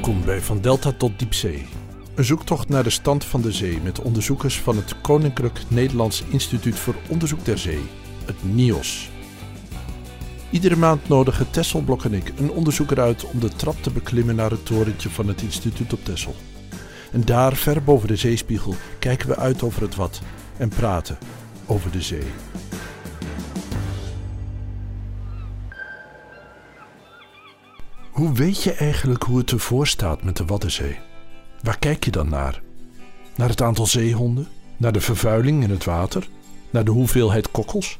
Welkom bij Van Delta tot Diepzee. Een zoektocht naar de stand van de zee met onderzoekers van het Koninklijk Nederlands Instituut voor Onderzoek der Zee, het NIOS. Iedere maand nodigen Tesselblok en ik een onderzoeker uit om de trap te beklimmen naar het torentje van het instituut op Tessel. En daar, ver boven de zeespiegel, kijken we uit over het wat en praten over de zee. Hoe weet je eigenlijk hoe het ervoor staat met de Waddenzee? Waar kijk je dan naar? Naar het aantal zeehonden? Naar de vervuiling in het water? Naar de hoeveelheid kokkels?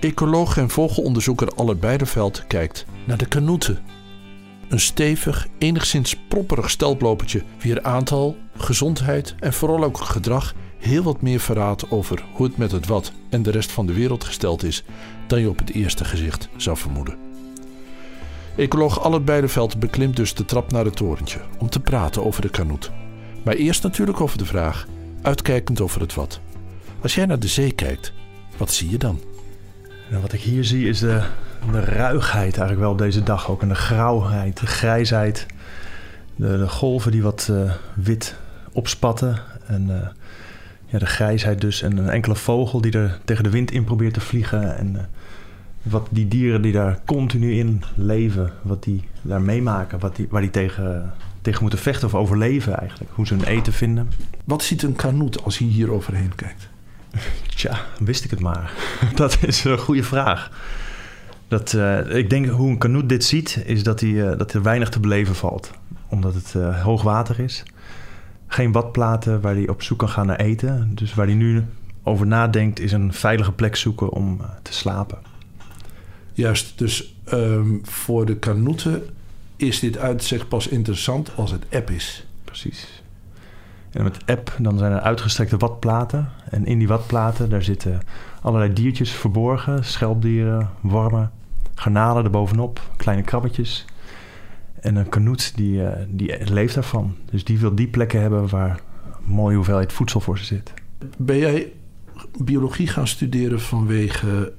Ecoloog en vogelonderzoeker Albert Veld kijkt naar de kanoeten. Een stevig, enigszins propperig steltlopertje wier aantal, gezondheid en vooral ook gedrag heel wat meer verraadt over hoe het met het wat en de rest van de wereld gesteld is dan je op het eerste gezicht zou vermoeden. Ecoloog Albert Beideveld beklimt dus de trap naar het torentje om te praten over de kanoet. Maar eerst natuurlijk over de vraag, uitkijkend over het wat. Als jij naar de zee kijkt, wat zie je dan? Nou, wat ik hier zie is de, de ruigheid eigenlijk wel op deze dag ook. En de grauwheid, de grijsheid. De, de golven die wat uh, wit opspatten. En uh, ja, de grijsheid dus. En een enkele vogel die er tegen de wind in probeert te vliegen. En uh, wat die dieren die daar continu in leven, wat die daar meemaken, wat die, waar die tegen, tegen moeten vechten of overleven eigenlijk. Hoe ze hun eten vinden. Wat ziet een kanoet als hij hier overheen kijkt? Tja, wist ik het maar. Dat is een goede vraag. Dat, uh, ik denk hoe een kanoet dit ziet, is dat, hij, uh, dat er weinig te beleven valt. Omdat het uh, hoog water is. Geen badplaten waar hij op zoek kan gaan naar eten. Dus waar hij nu over nadenkt, is een veilige plek zoeken om te slapen. Juist, dus um, voor de kanoeten is dit uitzicht pas interessant als het app is. Precies. En met app dan zijn er uitgestrekte watplaten. En in die watplaten daar zitten allerlei diertjes verborgen. Schelpdieren, wormen, garnalen erbovenop, kleine krabbetjes. En een kanoet die, uh, die leeft daarvan. Dus die wil die plekken hebben waar een mooie hoeveelheid voedsel voor ze zit. Ben jij biologie gaan studeren vanwege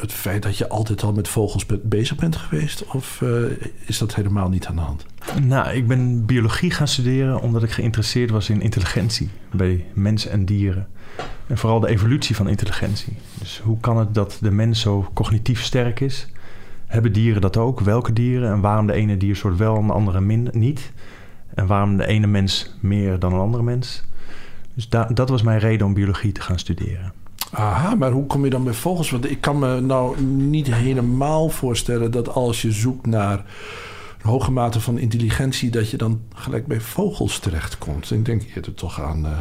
het feit dat je altijd al met vogels bezig bent geweest? Of uh, is dat helemaal niet aan de hand? Nou, ik ben biologie gaan studeren omdat ik geïnteresseerd was in intelligentie bij mensen en dieren. En vooral de evolutie van intelligentie. Dus hoe kan het dat de mens zo cognitief sterk is? Hebben dieren dat ook? Welke dieren? En waarom de ene diersoort wel en de andere min, niet? En waarom de ene mens meer dan een andere mens? Dus da dat was mijn reden om biologie te gaan studeren. Aha, maar hoe kom je dan bij vogels? Want ik kan me nou niet helemaal voorstellen dat als je zoekt naar een hoge mate van intelligentie, dat je dan gelijk bij vogels terechtkomt. Ik denk eerder toch aan uh,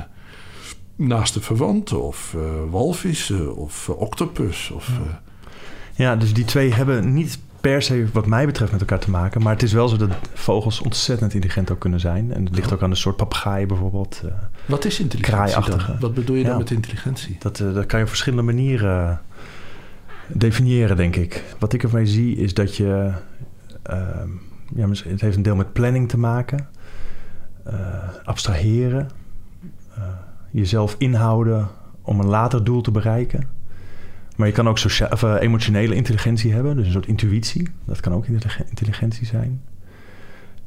naaste verwanten of uh, walvissen of uh, octopus. Of, ja, dus die twee hebben niet per se, wat mij betreft, met elkaar te maken. Maar het is wel zo dat vogels ontzettend intelligent ook kunnen zijn. En het ligt ook aan een soort papegaai bijvoorbeeld. Uh, wat is intelligentie dan? Wat bedoel je ja, dan met intelligentie? Dat, uh, dat kan je op verschillende manieren definiëren, denk ik. Wat ik ermee zie is dat je... Uh, ja, het heeft een deel met planning te maken. abstraheren. jezelf inhouden om een later doel te bereiken. Maar je kan ook uh, emotionele intelligentie hebben, dus een soort intuïtie. Dat kan ook intelligentie zijn.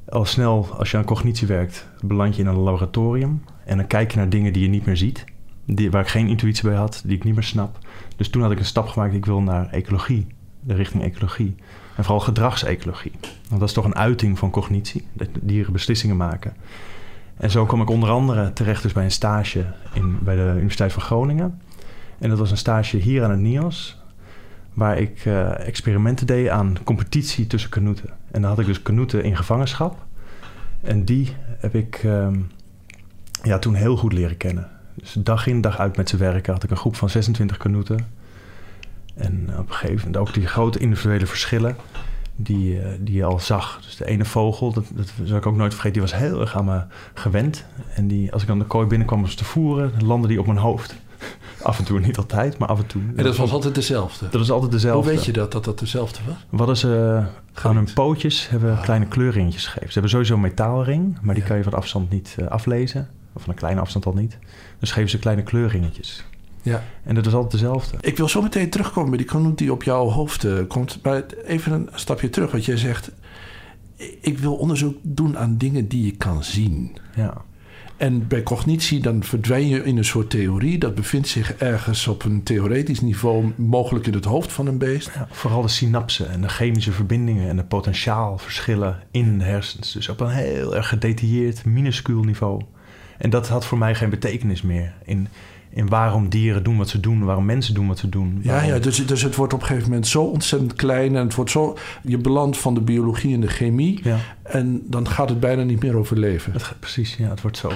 Al snel, als je aan cognitie werkt, beland je in een laboratorium. En dan kijk je naar dingen die je niet meer ziet. Die, waar ik geen intuïtie bij had, die ik niet meer snap. Dus toen had ik een stap gemaakt, ik wil naar ecologie. De richting ecologie. En vooral gedragsecologie. Want dat is toch een uiting van cognitie. Dat dieren beslissingen maken. En zo kwam ik onder andere terecht dus bij een stage in, bij de Universiteit van Groningen. En dat was een stage hier aan het NIOS, waar ik uh, experimenten deed aan competitie tussen kanoeten. En dan had ik dus kanoeten in gevangenschap. En die heb ik um, ja, toen heel goed leren kennen. Dus dag in, dag uit met ze werken had ik een groep van 26 kanoeten. En op een gegeven moment ook die grote individuele verschillen die, uh, die je al zag. Dus de ene vogel, dat, dat zal ik ook nooit vergeten, die was heel erg aan me gewend. En die, als ik dan de kooi binnenkwam om ze te voeren, landde die op mijn hoofd. Af en toe, niet altijd, maar af en toe. En dat was altijd dezelfde? Dat is altijd dezelfde. Hoe weet je dat, dat dat dezelfde was? We hadden ze aan hun pootjes hebben ah. kleine kleurringetjes gegeven. Ze hebben sowieso een metaalring, maar die ja. kan je van afstand niet uh, aflezen. Of van een kleine afstand al niet. Dus geven ze kleine kleurringetjes. Ja. En dat is altijd dezelfde. Ik wil zo meteen terugkomen bij die kanoet die op jouw hoofd uh, komt. Maar even een stapje terug, wat jij zegt. ik wil onderzoek doen aan dingen die je kan zien. Ja. En bij cognitie dan verdwijn je in een soort theorie. Dat bevindt zich ergens op een theoretisch niveau, mogelijk in het hoofd van een beest. Ja, vooral de synapsen en de chemische verbindingen en de potentiaalverschillen in de hersens. Dus op een heel erg gedetailleerd, minuscuul niveau. En dat had voor mij geen betekenis meer in, in waarom dieren doen wat ze doen, waarom mensen doen wat ze doen. Ja, waarom- ja dus, dus het wordt op een gegeven moment zo ontzettend klein. En het wordt zo. Je belandt van de biologie en de chemie. ja En dan gaat het bijna niet meer over leven. het, precies. Ja, het wordt zo. eh,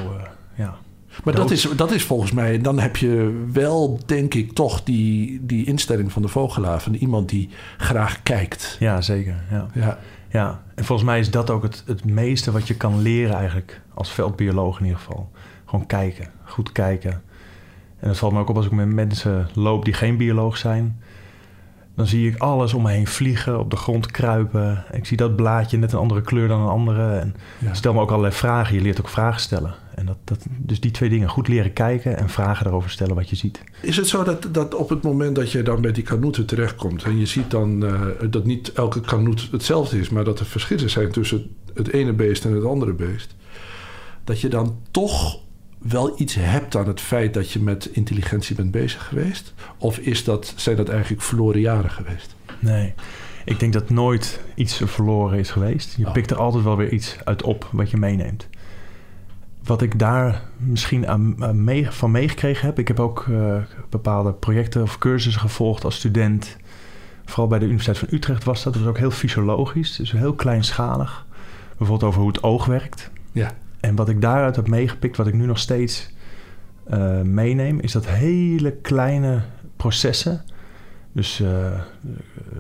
ja. Maar dat is, dat is volgens mij, dan heb je wel, denk ik, toch die, die instelling van de vogelaar. Van iemand die graag kijkt. ja, zeker. Ja. Ja, Ja, en volgens mij is dat ook het, het meeste wat je kan leren eigenlijk, als veldbioloog in ieder geval. Gewoon kijken, goed kijken. En dat valt me ook op als ik met mensen loop die geen bioloog zijn. Dan zie ik alles om me heen vliegen, op de grond kruipen. Ik zie dat blaadje net een andere kleur dan een andere. En ja. stel me ook allerlei vragen. Je leert ook vragen stellen. En dat, dat, dus die twee dingen, goed leren kijken en vragen erover stellen wat je ziet. Is het zo dat, dat op het moment dat je dan bij die kanoeten terechtkomt... en je ziet dan eh, dat niet elke kanoet hetzelfde is... maar dat er verschillen zijn tussen het ene beest en het andere beest... dat je dan toch wel iets hebt aan het feit dat je met intelligentie bent bezig geweest? Of is dat, zijn dat eigenlijk verloren jaren geweest? Nee, ik denk dat nooit iets verloren is geweest. Je Oh. pikt er altijd wel weer iets uit op wat je meeneemt. Wat ik daar misschien aan, aan mee, van meegekregen heb... ik heb ook eh, bepaalde projecten of cursussen gevolgd als student. Vooral bij de Universiteit van Utrecht was dat. Dat was ook heel fysiologisch, dus heel kleinschalig. Bijvoorbeeld over hoe het oog werkt. Ja. En wat ik daaruit heb meegepikt, wat ik nu nog steeds eh, meeneem... is dat hele kleine processen... Dus eh,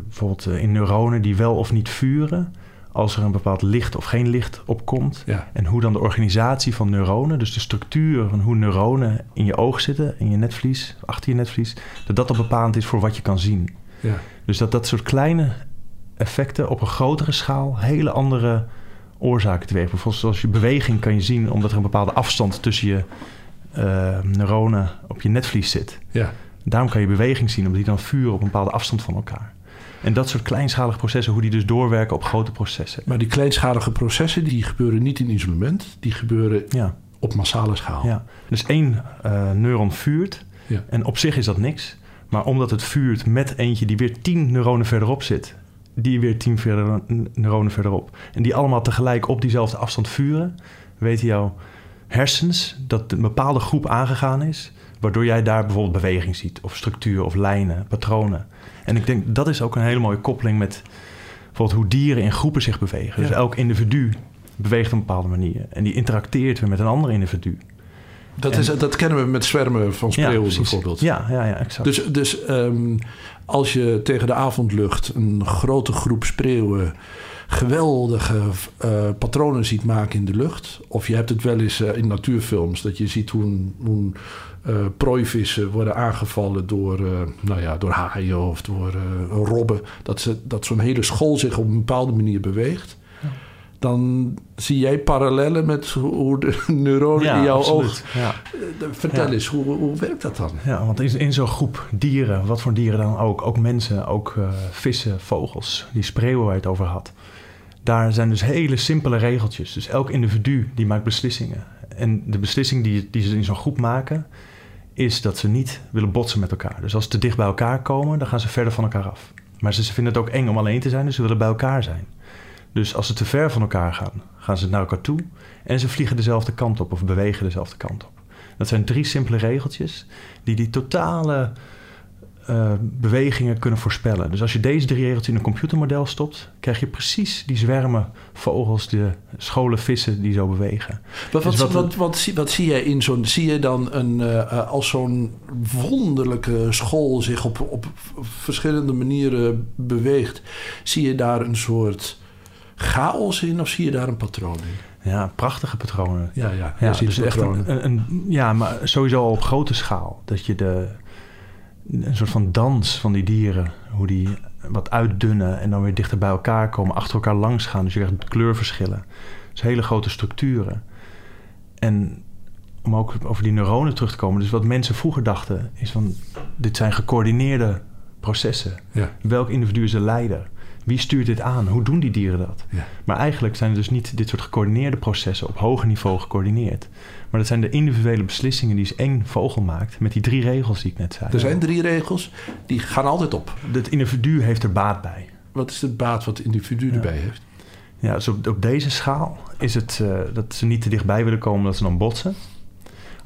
bijvoorbeeld eh, in neuronen die wel of niet vuren, als er een bepaald licht of geen licht opkomt. Ja. En hoe dan de organisatie van neuronen, dus de structuur van hoe neuronen in je oog zitten, in je netvlies, achter je netvlies, dat dat al bepalend is voor wat je kan zien. Ja. Dus dat dat soort kleine effecten op een grotere schaal hele andere oorzaken teweeg. Bijvoorbeeld zoals je beweging kan je zien omdat er een bepaalde afstand tussen je eh, neuronen op je netvlies zit. ja. Daarom kan je beweging zien, omdat die dan vuren op een bepaalde afstand van elkaar. En dat soort kleinschalige processen, hoe die dus doorwerken op grote processen. Maar die kleinschalige processen die gebeuren niet in isolement. Die gebeuren Ja, op massale schaal. ja. Dus één eh, neuron vuurt Ja. en op zich is dat niks. Maar omdat het vuurt met eentje die weer tien neuronen verderop zit, die weer tien verder, neuronen verderop, en die allemaal tegelijk op diezelfde afstand vuren, weten jouw hersens dat een bepaalde groep aangegaan is, waardoor jij daar bijvoorbeeld beweging ziet, of structuur, of lijnen, patronen. En ik denk dat is ook een hele mooie koppeling met bijvoorbeeld hoe dieren in groepen zich bewegen. Dus elk individu beweegt op een bepaalde manier en die interacteert weer met een ander individu. Dat, En- is, dat kennen we met zwermen van spreeuwen bijvoorbeeld. Ja, ja, ja, exact. Dus, dus ehm, als je tegen de avondlucht een grote groep spreeuwen geweldige eh, patronen ziet maken in de lucht. Of je hebt het wel eens eh, in natuurfilms dat je ziet hoe, hoe eh, prooivissen worden aangevallen door, nou ja, door haaien of door robben. Dat, ze, dat zo'n hele school zich op een bepaalde manier beweegt. Dan zie jij parallellen met hoe- de neuronen in jouw oog. Ja. Eh, Vertel Ja. eens, hoe, hoe werkt dat dan? Ja, want in, in zo'n groep dieren, wat voor dieren dan ook, ook mensen, ook eh, vissen, vogels, die spreeuwen waar je het over had. Daar zijn dus hele simpele regeltjes. Dus elk individu die maakt beslissingen. En de beslissing die, die ze in zo'n groep maken, is dat ze niet willen botsen met elkaar. Dus als ze te dicht bij elkaar komen, dan gaan ze verder van elkaar af. Maar ze, ze vinden het ook eng om alleen te zijn, dus ze willen bij elkaar zijn. Dus als ze te ver van elkaar gaan, gaan ze naar elkaar toe en ze vliegen dezelfde kant op of bewegen dezelfde kant op. Dat zijn drie simpele regeltjes die die totale eh, bewegingen kunnen voorspellen. Dus als je deze drie regeltjes in een computermodel stopt, krijg je precies die zwermen vogels, de scholen vissen die zo bewegen. Wat, wat, Dus wat- wat, wat, zie, wat zie jij in zo'n... Zie je dan een, eh, als zo'n wonderlijke school zich op, op verschillende manieren beweegt... zie je daar een soort chaos in of zie je daar een patroon in? Ja, prachtige patronen. Ja, ja. Ja, dus echt een, een, een- ja, maar sowieso op grote schaal. Dat je de, een soort van dans van die dieren, hoe die wat uitdunnen en dan weer dichter bij elkaar komen, achter elkaar langs gaan. Dus je krijgt kleurverschillen. Dus hele grote structuren. En om ook over die neuronen terug te komen. Dus wat mensen vroeger dachten, is van dit zijn gecoördineerde processen. Ja. Welk individu is de leider? Wie stuurt dit aan? Hoe doen die dieren dat? Ja. Maar eigenlijk zijn het dus niet dit soort gecoördineerde processen op hoger niveau gecoördineerd. Maar dat zijn de individuele beslissingen die één vogel maakt met die drie regels die ik net zei. Er zijn drie regels, die gaan altijd op. Het individu heeft er baat bij. Wat is de baat wat het individu erbij heeft? Ja, dus op, op deze schaal is het eh, dat ze niet te dichtbij willen komen dat ze dan botsen.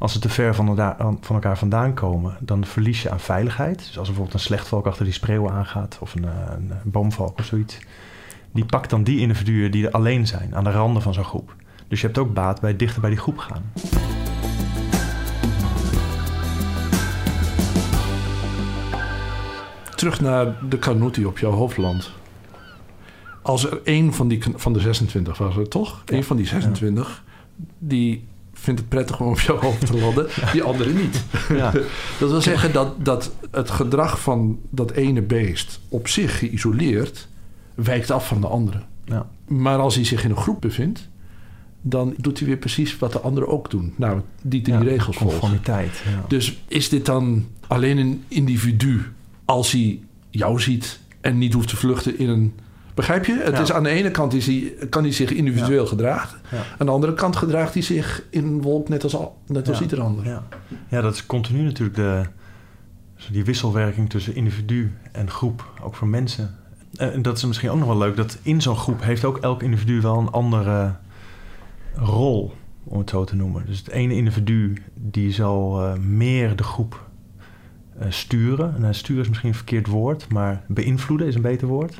Als ze te ver van, elkaar- van elkaar vandaan komen, dan verlies je aan veiligheid. Dus als er bijvoorbeeld een slechtvalk achter die spreeuw aangaat of een, eh, een boomvalk of zoiets. Die pakt dan die individuen die er alleen zijn, aan de randen van zo'n groep. Dus je hebt ook baat bij dichter bij die groep gaan. Terug naar de die op jouw hoofd landt. Als er één van, die, van de 26 was er toch? Ja. Eén van die 26, die vindt het prettig om op jouw hoofd te landen. Die andere niet. Ja, Dat wil zeggen dat, dat het gedrag van dat ene beest op zich geïsoleerd wijkt af van de andere. ja. Maar als hij zich in een groep bevindt, dan doet hij weer precies wat de anderen ook doen. Nou, die drie Ja, regels volgen. Conformiteit. Ja. Dus is dit dan alleen een individu als hij jou ziet en niet hoeft te vluchten in een. Begrijp je? Het Ja. is aan de ene kant is hij, kan hij zich individueel gedragen. Ja. Aan de andere kant gedraagt hij zich in wolk net als, al, net als ieder ander. Ja. ja, dat is continu natuurlijk de, die wisselwerking tussen individu en groep, ook voor mensen. Eh, En dat is misschien ook nog wel leuk, dat in zo'n groep heeft ook elk individu wel een andere rol, om het zo te noemen. Dus het ene individu die zal eh, meer de groep eh, sturen. Nou, sturen is misschien een verkeerd woord, maar beïnvloeden is een beter woord.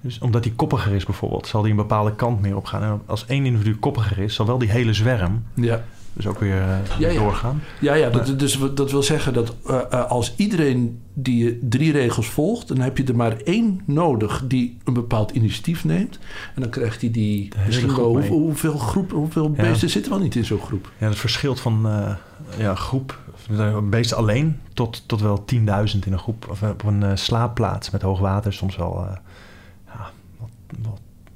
Dus omdat hij koppiger is bijvoorbeeld, zal hij een bepaalde kant meer opgaan. En als één individu koppiger is, zal wel die hele zwerm Ja, dus ook weer eh, Ja, doorgaan. ja, ja dat, dus dat wil zeggen dat eh, eh, als iedereen die drie regels volgt, dan heb je er maar één nodig die een bepaald initiatief neemt. En dan krijgt hij die. Misschien wel, hoe- hoeveel, groep, hoeveel beesten zitten wel niet in zo'n groep? Ja, dat verschilt van ja, groep, een beest alleen, tot, tot wel 10.000 in een groep. Of op een slaapplaats met hoog water soms wel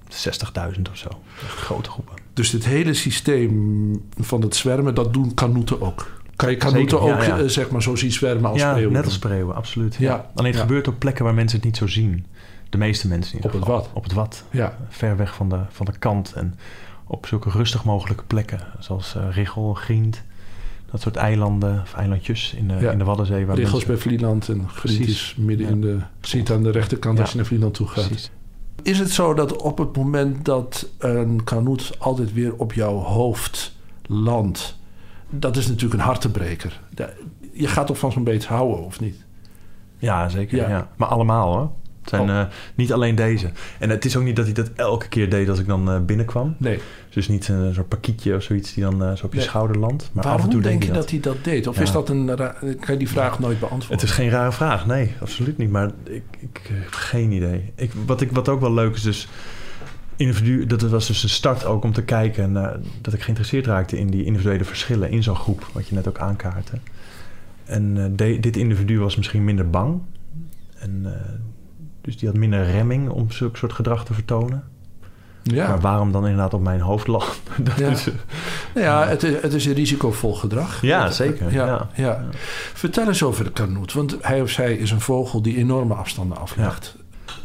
60.000 of zo. Grote groepen. Dus dit hele systeem van het zwermen, dat doen kanoeten ook. Kan je kanoeten ja, ook ja. eh, zeg maar zo zien zwermen als ja, spreeuwen? net als spreeuwen, absoluut. Ja. Alleen het gebeurt op plekken waar mensen het niet zo zien. De meeste mensen in ieder Op het wat. Op het wat. Ja, Ver weg van de, van de kant. En op zulke rustig mogelijke plekken. Zoals eh Richel, Grient. Dat soort eilanden of eilandjes in de, in de Waddenzee. Waar bij Vlieland en Precies. is midden in de... Ziet aan de rechterkant als je naar Vlieland toe gaat. Precies. Is het zo dat op het moment dat een kanoet altijd weer op jouw hoofd landt... Dat is natuurlijk een hartebreker. Je gaat toch van zo'n beet houden, of niet? Ja, zeker. Ja. Ja. Maar allemaal hoor. Het zijn Oh. eh, niet alleen deze. En het is ook niet dat hij dat elke keer deed als ik dan eh, binnenkwam. Nee. Dus niet een soort pakietje of zoiets die dan eh, zo op je Nee. schouder landt. Maar af Waarom en toe denk denk je dat hij dat deed? Of Ja. is dat een... Kan je die vraag nooit beantwoorden? Het is geen rare vraag, nee, absoluut niet. Maar ik, ik heb geen idee. Ik, wat, ik, wat ook wel leuk is, dus individu, dat was dus een start ook om te kijken naar, dat ik geïnteresseerd raakte in die individuele verschillen in zo'n groep, wat je net ook aankaartte. En eh, de- dit individu was misschien minder bang. En, eh, dus die had minder remming om zulke soort gedrag te vertonen. Ja. Maar waarom dan inderdaad op mijn hoofd lag? dat Ja. is, eh, ja, het is, het is een risicovol gedrag. Ja, Dat- zeker, Ja, ja. ja. Vertel eens over de kanoet. Want hij of zij is een vogel die enorme afstanden aflegt.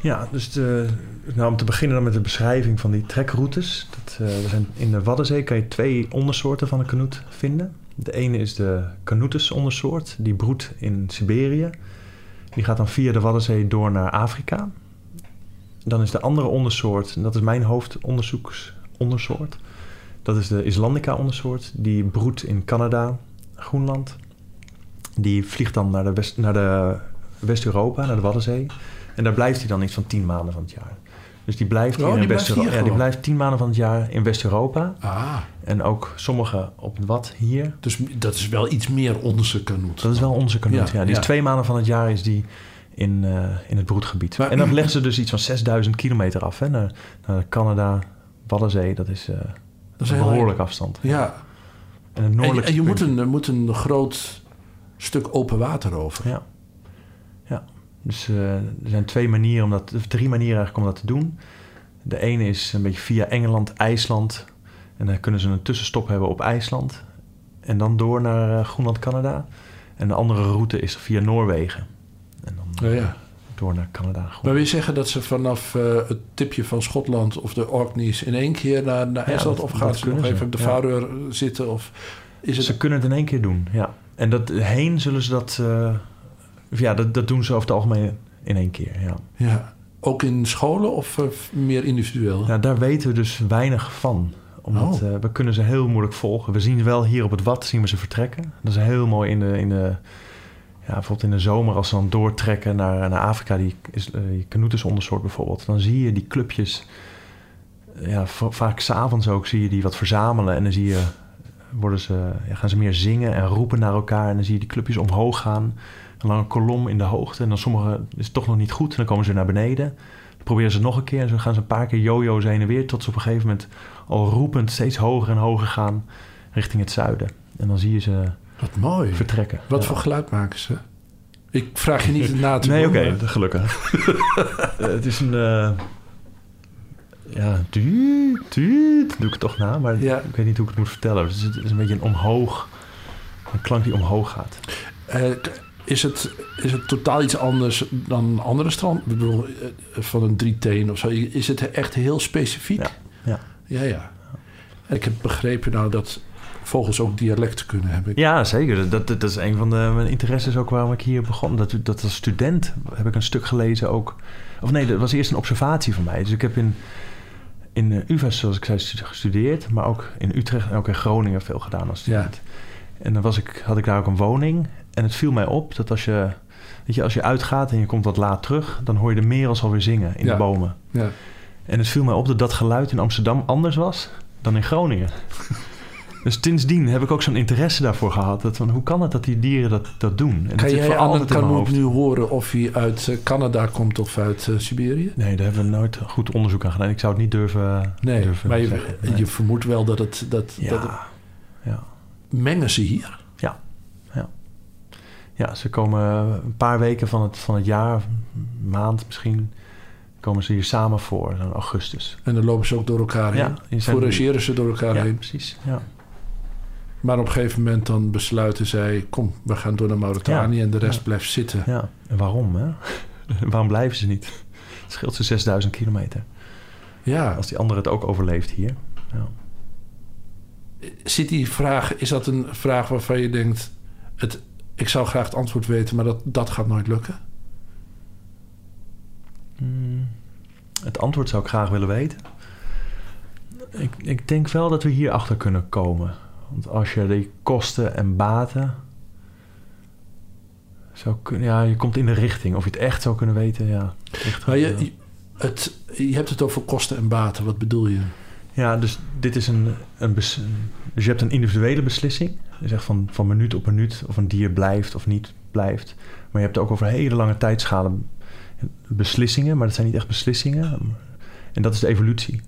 Ja, dus de, nou, om te beginnen dan met de beschrijving van die trekroutes. Dat, eh, er zijn, in de Waddenzee kan je twee ondersoorten van een kanoet vinden. De ene is de Canutus ondersoort, die broedt in Siberië. Die gaat dan via de Waddenzee door naar Afrika. Dan is de andere ondersoort, en dat is mijn hoofdonderzoeksondersoort. Dat is de Islandica ondersoort, die broedt in Canada, Groenland. Die vliegt dan naar, de West, naar de West-Europa, naar de Waddenzee. En daar blijft hij dan iets van tien maanden van het jaar. Dus die blijft, Oh, in die blijft West-Europa. hier Ja, die blijft tien maanden van het jaar in West-Europa. Ah, En ook sommige op Wad hier. dus dat is wel iets meer onze kanoet. Dat is wel onze kanoet. Ja, Ja, die ja. is twee maanden van het jaar is die in, eh, in het broedgebied. Maar- en dan leggen ze dus iets van 6000 kilometer af hè, naar, naar Canada, Waddenzee. Dat is, eh, Dat is een heel behoorlijk afstand. Ja, En en, en je moet een, moet een groot stuk open water over. Ja. Dus eh, er zijn twee manieren om dat, of drie manieren eigenlijk om dat te doen. De ene is een beetje via Engeland, IJsland. En dan kunnen ze een tussenstop hebben op IJsland. En dan door naar eh, Groenland, Canada. En de andere route is via Noorwegen. En dan Oh ja. heb door naar Canada. Maar wil je zeggen dat ze vanaf eh, het tipje van Schotland of de Orkneys in één keer naar, naar Ja, IJsland dat- of gaan ze nog even op de ja. Zitten? Of is het Ze kunnen het in één keer doen, ja. En dat, heen zullen ze dat... eh, ja, dat, dat doen ze over het algemeen in één keer, ja. ja, ook in scholen of eh, meer individueel? Ja, daar weten we dus weinig van. Omdat Oh. eh, we kunnen ze heel moeilijk volgen. We zien wel hier op het Wat zien we ze vertrekken. Dat is heel mooi in de, in de, ja, bijvoorbeeld in de zomer als ze dan doortrekken naar, naar Afrika, die, is, eh, bijvoorbeeld. Dan zie je die clubjes, ja, va- vaak s'avonds ook zie je die wat verzamelen. En dan zie je, worden ze, ja, gaan ze meer zingen en roepen naar elkaar. En dan zie je die clubjes omhoog gaan. Een lange kolom in de hoogte. En dan sommige is het toch nog niet goed. En dan komen ze naar beneden. Dan proberen ze het nog een keer. En zo gaan ze een paar keer jojo's heen en weer. Tot ze op een gegeven moment al roepend steeds hoger en hoger gaan richting het zuiden. En dan zie je ze Wat mooi. vertrekken. Wat Ja. voor geluid maken ze? Ik vraag je niet het na te Nee, oké, gelukkig. Eh, het is een... eh, ja, tuut, tuut, doe ik het toch na. Maar Ja. ik weet niet hoe ik het moet vertellen. Het is, het is een beetje een omhoog... Een klank die omhoog gaat. Eh, is, het, is het totaal iets anders dan andere strand? Ik bedoel, eh, van een drieteen of zo. Is het echt heel specifiek? Ja, ja. ja. Ik heb begrepen nou dat vogels ook dialecten kunnen hebben. Ja, zeker. Dat, dat, dat is een van de, mijn interesses ook waarom ik hier begon. Dat, dat als student heb ik een stuk gelezen ook... Of nee, dat was eerst een observatie van mij. Dus ik heb in, in uh, UvA, zoals ik zei, stu- gestudeerd. Maar ook in Utrecht en ook in Groningen veel gedaan als student. En dan was ik, had ik daar ook een woning. En het viel mij op dat als je, weet je, als je uitgaat en je komt wat laat terug... dan hoor je de merels alweer zingen in Ja. de bomen. Ja. En het viel mij op dat dat geluid in Amsterdam anders was dan in Groningen. dus sindsdien heb ik ook zo'n interesse daarvoor gehad. Dat van, hoe kan het dat die dieren dat, dat doen? En dat Kan jij aan nu horen of hij uit eh, Canada komt of uit eh, Siberië? Nee, daar hebben we nooit goed onderzoek aan gedaan. Ik zou het niet durven, Nee, durven maar je, zeggen. Nee. je vermoedt wel dat het... Dat, ja, dat het- ja, mengen ze hier? Ja, ze komen een paar weken van het, van het jaar, maand misschien... komen ze hier samen voor, in augustus. En dan lopen ze ook door elkaar Ja, heen. Forageren ze door elkaar Ja, heen. precies. Ja. Maar op een gegeven moment dan besluiten zij... kom, we gaan door naar Mauritanië Ja, en de rest ja. blijft zitten. ja, en waarom, hè? waarom blijven ze niet? Het scheelt ze 6000 kilometer. Ja, Als die andere het ook overleeft hier. Ja. zit die vraag... Is dat een vraag waarvan je denkt... Het, ik zou graag het antwoord weten, maar dat, dat gaat nooit lukken? Hmm, Het antwoord zou ik graag willen weten. Ik, ik denk wel dat we hier achter kunnen komen. Want als je die kosten en baten. Zou kunnen, ja, je komt in de richting. Of je het echt zou kunnen weten, ja. Echt, Maar je, je- het, je hebt het over kosten en baten. Wat bedoel je? Ja, dus dit is een, een bes- dus je hebt een individuele beslissing. Je zegt van, van minuut op minuut of een dier blijft of niet blijft. Maar je hebt ook over hele lange tijdschalen beslissingen, maar dat zijn niet echt beslissingen. En dat is de evolutie.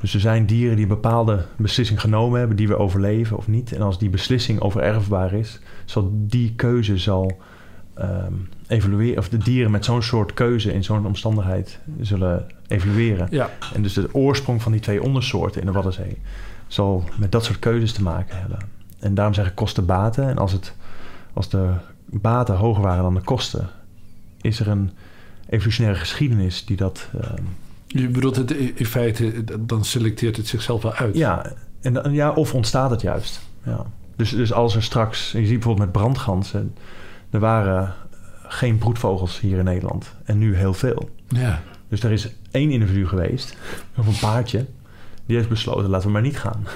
Dus er zijn dieren die een bepaalde beslissing genomen hebben, die we overleven of niet. En als die beslissing overerfbaar is, zal die keuze zal ehm, evolueren. Of de dieren met zo'n soort keuze in zo'n omstandigheid zullen evolueren. Ja, En dus de oorsprong van die twee ondersoorten in de Waddenzee zal met dat soort keuzes te maken hebben. En daarom zeg ik kosten-baten. En als, het, als de baten hoger waren dan de kosten, is er een evolutionaire geschiedenis die dat. ehm, je bedoelt het in feite... dan selecteert het zichzelf wel uit. ja, en, ja, of ontstaat het juist. Ja. Dus, dus als er straks, je ziet bijvoorbeeld met brandgansen, er waren geen broedvogels hier in Nederland en nu heel veel. Ja. Dus er is één individu geweest, of een paardje, die heeft besloten, laten we maar niet gaan.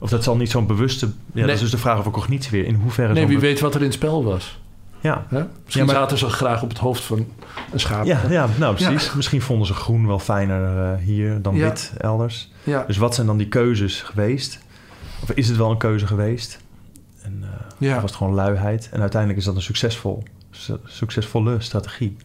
Of dat zal niet zo'n bewuste... Ja, Nee. Dat is dus de vraag over cognitie weer. In hoeverre... Nee, wie weet wat er in het spel was. Ja, Hè? Misschien Ja, maar- zaten ze graag op het hoofd van een schaap. ja, ja, nou precies. Misschien vonden ze groen wel fijner eh, hier dan wit elders. Ja. Dus wat zijn dan die keuzes geweest? Of is het wel een keuze geweest? En eh, was het gewoon luiheid? En uiteindelijk is dat een succesvol, su- succesvolle strategie.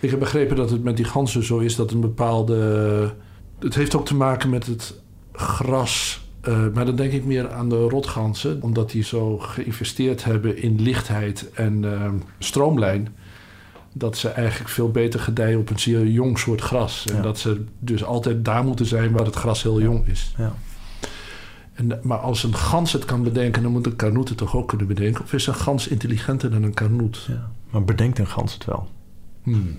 Ik heb begrepen dat het met die ganzen zo is dat een bepaalde. Het heeft ook te maken met het gras. Eh, maar dan denk ik meer aan de rotganzen, omdat die zo geïnvesteerd hebben in lichtheid en eh, stroomlijn. Dat ze eigenlijk veel beter gedijen op een zeer jong soort gras. En Ja. dat ze dus altijd daar moeten zijn waar het gras heel jong is. Ja. En, maar als een gans het kan bedenken, dan moet een kanoet het toch ook kunnen bedenken? Of is een gans intelligenter dan een kanoet? Ja. Maar bedenkt een gans het wel? Hmm.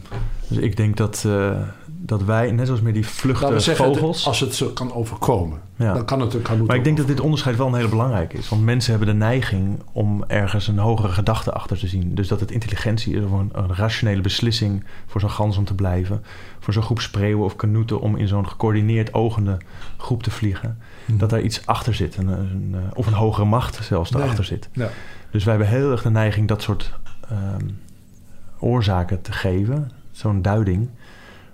Dus ik denk dat, eh, dat wij, net zoals met die vluchten zeggen, vogels... als het zo kan overkomen, Ja. dan kan het kanoet Maar ik denk dat dit onderscheid wel een hele belangrijke is. Want mensen hebben de neiging om ergens een hogere gedachte achter te zien. Dus dat het intelligentie is of een, een rationele beslissing voor zo'n gans om te blijven. Voor zo'n groep spreeuwen of kanoeten om in zo'n gecoördineerd ogende groep te vliegen. Hmm. Dat daar iets achter zit. Een, een, eh, of een hogere macht zelfs Ja, erachter ja. zit. Ja. Dus wij hebben heel erg de neiging dat soort ehm, oorzaken te geven. Zo'n duiding.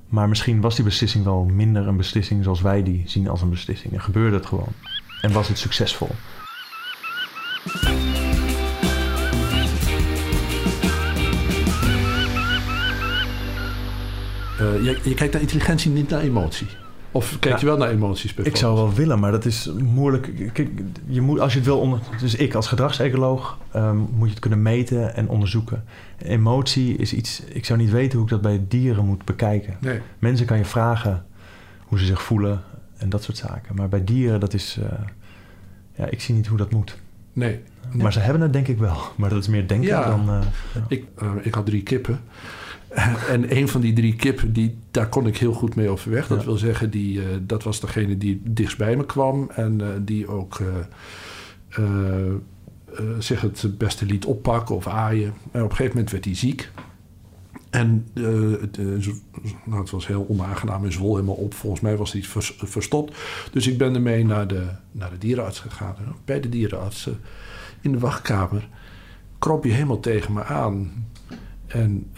Maar misschien was die beslissing wel minder een beslissing zoals wij die zien als een beslissing. En gebeurde het gewoon. En was het succesvol. Eh, je, je kijkt naar intelligentie, niet naar emotie. Of kijk je wel naar emoties Ik zou wel willen, maar dat is moeilijk. Kijk, je moet, als je het wil onder, dus ik als gedragsecoloog ehm, moet je het kunnen meten en onderzoeken. Emotie is iets. Ik zou niet weten hoe ik dat bij dieren moet bekijken. Nee. Mensen kan je vragen hoe ze zich voelen en dat soort zaken. Maar bij dieren, dat is. eh, ja, ik zie niet hoe dat moet. Nee. Nee. Maar ze hebben het denk ik wel. Maar dat is meer denken Ja. dan. eh, ja. Ik, eh, ik had drie kippen. En een van die drie kippen, die, daar kon ik heel goed mee overweg. Dat Ja. wil zeggen, die, eh, dat was degene die dichtst bij me kwam. En eh, die ook eh, zich het beste liet oppakken of aaien. En op een gegeven moment werd hij ziek. En het, nou, het was heel onaangenaam en zwol helemaal op. Volgens mij was hij vers- verstopt. Dus ik ben ermee naar de, naar de dierenarts gegaan. En bij de dierenarts in de wachtkamer krop je helemaal tegen me aan. En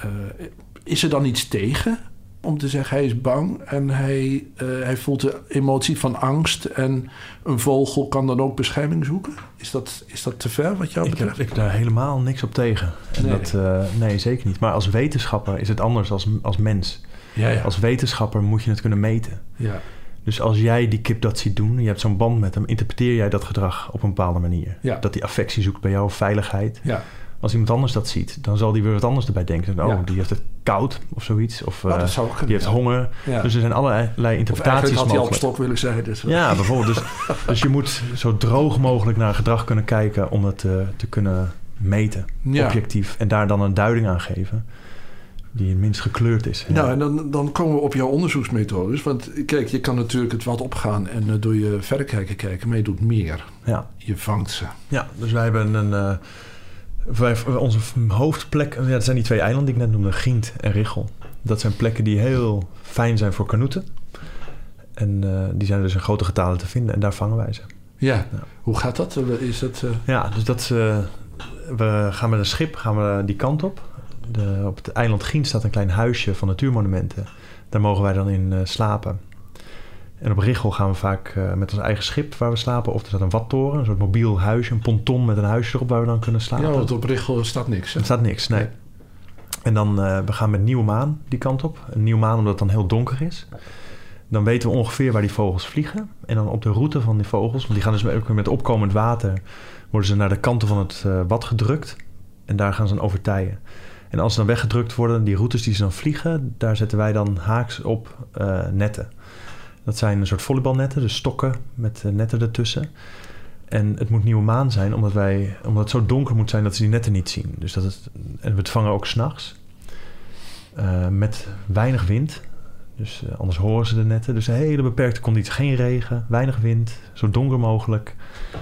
is er dan iets tegen om te zeggen hij is bang en hij, eh, hij voelt de emotie van angst en een vogel kan dan ook bescherming zoeken? Is dat, is dat te ver wat jou betreft? ik heb daar helemaal niks op tegen. En Nee. Dat, eh, nee, zeker niet. Maar als wetenschapper is het anders als, als mens. ja, ja. Als wetenschapper moet je het kunnen meten. ja. Dus als jij die kip dat ziet doen, je hebt zo'n band met hem, interpreteer jij dat gedrag op een bepaalde manier. Ja. Dat hij affectie zoekt bij jou, veiligheid. ja. Als iemand anders dat ziet, dan zal die weer wat anders erbij denken. Oh, Ja. die heeft het koud of zoiets. Of Nou, eh, kunnen, die heeft ja. honger. Ja. Dus er zijn allerlei interpretaties had hij al op mogelijk. stok willen zijn. Dus, Ja, bijvoorbeeld. Dus, dus je moet zo droog mogelijk naar gedrag kunnen kijken om het eh, te kunnen meten, objectief. En daar dan een duiding aan geven die het minst gekleurd is. Nou, en dan, dan komen we op jouw onderzoeksmethodes. Want kijk, je kan natuurlijk het wat opgaan en eh, door je verrekijker kijken, maar je doet meer. ja. Je vangt ze. Ja, dus wij hebben een. eh, wij, onze hoofdplek, ja, dat zijn die twee eilanden die ik net noemde, Gient en Richel. Dat zijn plekken die heel fijn zijn voor kanoeten. En eh, die zijn dus in grote getalen te vinden en daar vangen wij ze. Ja. Ja. Hoe gaat dat? Is dat... eh, Ja, dus dat, eh, we gaan met een schip gaan we die kant op. De, op het eiland Gient staat een klein huisje van natuurmonumenten. Daar mogen wij dan in slapen. En op Richel gaan we vaak eh, met ons eigen schip waar we slapen. Of er staat een wattoren, een soort mobiel huisje, een ponton met een huisje erop waar we dan kunnen slapen. ja, want op Richel staat niks. Hè? Er staat niks, nee. En dan, eh, we gaan met nieuwe maan die kant op. Een nieuwe maan omdat het dan heel donker is. Dan weten we ongeveer waar die vogels vliegen. En dan op de route van die vogels, want die gaan dus ook met opkomend water, worden ze naar de kanten van het eh wad gedrukt. En daar gaan ze dan overtijen. En als ze dan weggedrukt worden, die routes die ze dan vliegen, daar zetten wij dan haaks op netten. Dat zijn een soort volleybalnetten, dus stokken met eh, netten ertussen. En het moet nieuwe maan zijn, omdat, wij, omdat het zo donker moet zijn dat ze die netten niet zien. Dus dat het, en we het vangen ook s'nachts. eh met weinig wind. Dus eh, anders horen ze de netten. Dus een hele beperkte conditie. Geen regen, weinig wind, zo donker mogelijk.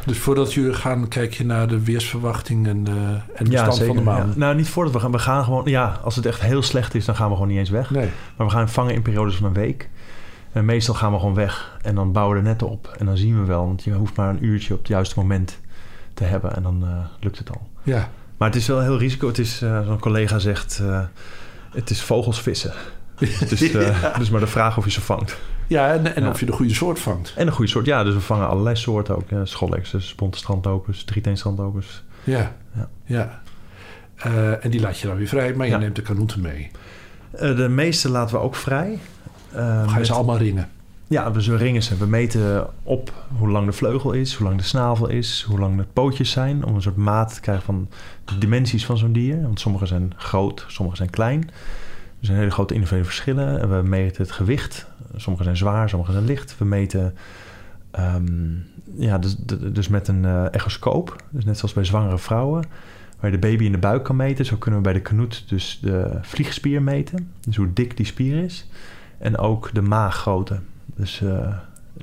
Dus voordat jullie gaan, kijk je naar de weersverwachting en, eh en de stand van de maan. Ja. Nou, niet voordat we gaan. We gaan gewoon, ja, als het echt heel slecht is, dan gaan we gewoon niet eens weg. Nee. Maar we gaan vangen in periodes van een week. En meestal gaan we gewoon weg en dan bouwen we de netten op. En dan zien we wel, want je hoeft maar een uurtje op het juiste moment te hebben en dan eh, lukt het al. Ja. Maar het is wel heel risico. Het is, eh, zo'n collega zegt, eh, het is vogels vissen. Het is eh, dus maar de vraag of je ze vangt. Ja, en, en Ja. of je de goede soort vangt. En een goede soort, ja, dus we vangen allerlei soorten ook. Ja, Schollexes, bonte strandlopers, drieteenstrandlopers. Ja. Ja. ja. En die laat je dan weer vrij, maar je neemt de kanoeten mee. De meeste laten we ook vrij. Eh, Ga je met- ze allemaal ringen? Ja, we ringen ze. We meten op hoe lang de vleugel is, hoe lang de snavel is, hoe lang de pootjes zijn. Om een soort maat te krijgen van de dimensies van zo'n dier. Want sommige zijn groot, sommige zijn klein. Er zijn hele grote individuele verschillen. En we meten het gewicht. Sommige zijn zwaar, sommige zijn licht. We meten ehm, ja, dus, dus met een eh, echoscoop. Dus net zoals bij zwangere vrouwen. waar je de baby in de buik kan meten. Zo kunnen we bij de kanoet dus de vliegspier meten. Dus hoe dik die spier is. En ook de maaggrootte. Dus uh,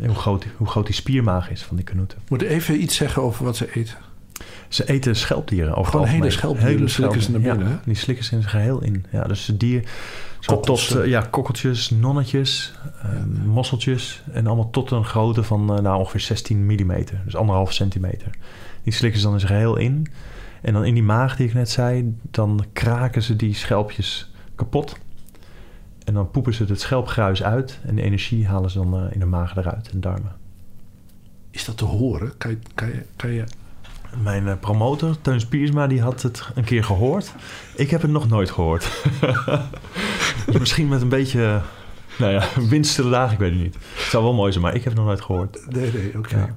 hoe, groot, hoe groot die spiermaag is van die kanoeten. Moet even iets zeggen over wat ze eten? Ze eten schelpdieren. Over Gewoon hele schelpdieren, hele slikken ze naar binnen. Ja, die slikken ze in zijn geheel in. Ja, dus de dier... Zo tot uh, ja, kokkeltjes, nonnetjes, uh, ja. mosseltjes. En allemaal tot een grootte van uh, nou, ongeveer 16 mm. Dus anderhalf centimeter. Die slikken ze dan in zijn geheel in. En dan in die maag die ik net zei... dan kraken ze die schelpjes kapot. En dan poepen ze het schelpgruis uit. En de energie halen ze dan in de maag eruit en darmen. Is dat te horen? Kan je, kan je, kan je mijn uh, promotor, Teun Spiersma, die had het een keer gehoord. Ik heb het nog nooit gehoord. dus misschien met een beetje, nou ja, dagen, ik weet het niet. Het zou wel mooi zijn, maar ik heb het nog nooit gehoord. Nee, nee, oké. Okay.